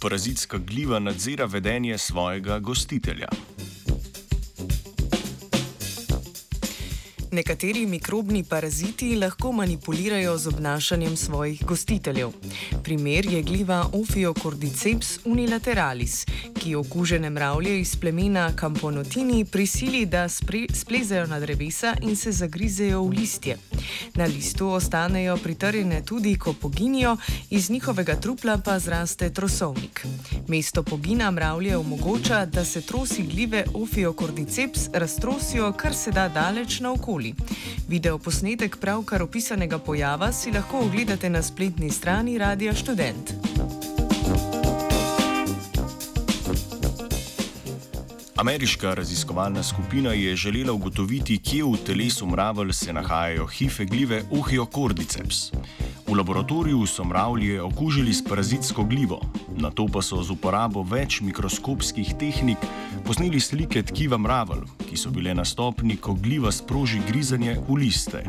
parazitska gliva nadzira vedenje svojega gostitelja. Nekateri mikrobni paraziti lahko manipulirajo z obnašanjem svojih gostiteljev. Primer je gliva Ophiocordyceps unilateralis, ki okužene mravlje iz plemena Camponotini prisili, da splezajo na drevesa in se zagrizejo v listje. Na listu ostanejo pritrjene tudi, ko poginijo, iz njihovega trupla pa zraste trosovnik. Mesto pogina mravlje omogoča, da se trosi glive Ophiocordyceps raztrosijo kar se da daleč naokoli. Video posnetek pravkar opisanega pojava si lahko ogledate na spletni strani Radia Student. Ameriška raziskovalna skupina je želela ugotoviti, kje v telesu mravelj se nahajajo hife glive Ophiocordyceps. V laboratoriju so mravlje okužili s parazitsko glivo, na to pa so z uporabo več mikroskopskih tehnik posneli slike tkiva mravelj, ki so bile na stopni, ko gliva sproži grizanje v liste.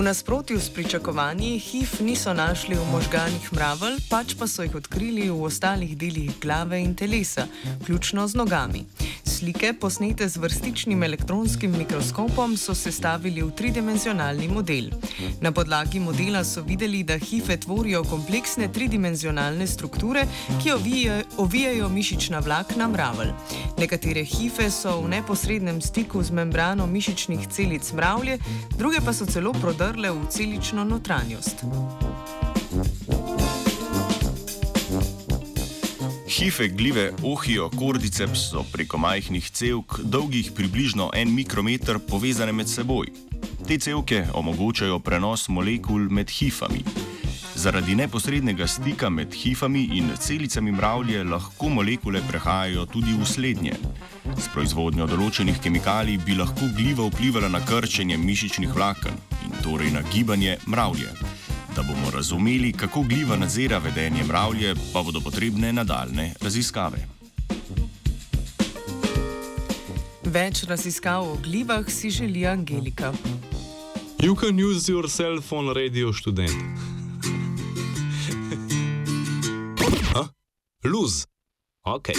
V nasprotju s pričakovanji, HIV niso našli v možganih mravelj, pač pa so jih odkrili v ostalih delih glave in telesa, vključno z nogami. Slike, posnete z vrstičnim elektronskim mikroskopom, so sestavili v tridimenzionalni model. Na podlagi modela so videli, da hife tvorijo kompleksne tridimenzionalne strukture, ki ovijajo mišična vlakna mravelj. Nekatere hife so v neposrednem stiku z membrano mišičnih celic mravlje, druge pa so celo prodrle v celično notranjost. Hife glive Ohio Cordyceps so preko majhnih cevk, dolgih približno en mikrometer, povezane med seboj. Te cevke omogočajo prenos molekul med hifami. Zaradi neposrednega stika med hifami in celicami mravlje lahko molekule prehajajo tudi v slednje. S proizvodnjo določenih kemikalij bi lahko gliva vplivala na krčenje mišičnih vlaken in torej na gibanje mravlje. Da bomo razumeli, kako gliva nadzira vedenje mravlje, pa bodo potrebne nadaljne raziskave. Več raziskav o glivah si želi Angelika. You can use your cell phone radio student. Lose. Okay.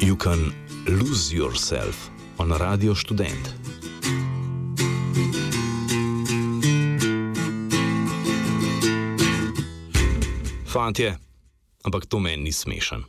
You can lose yourself on radio student. Fantje, ampak to meni ni smešen.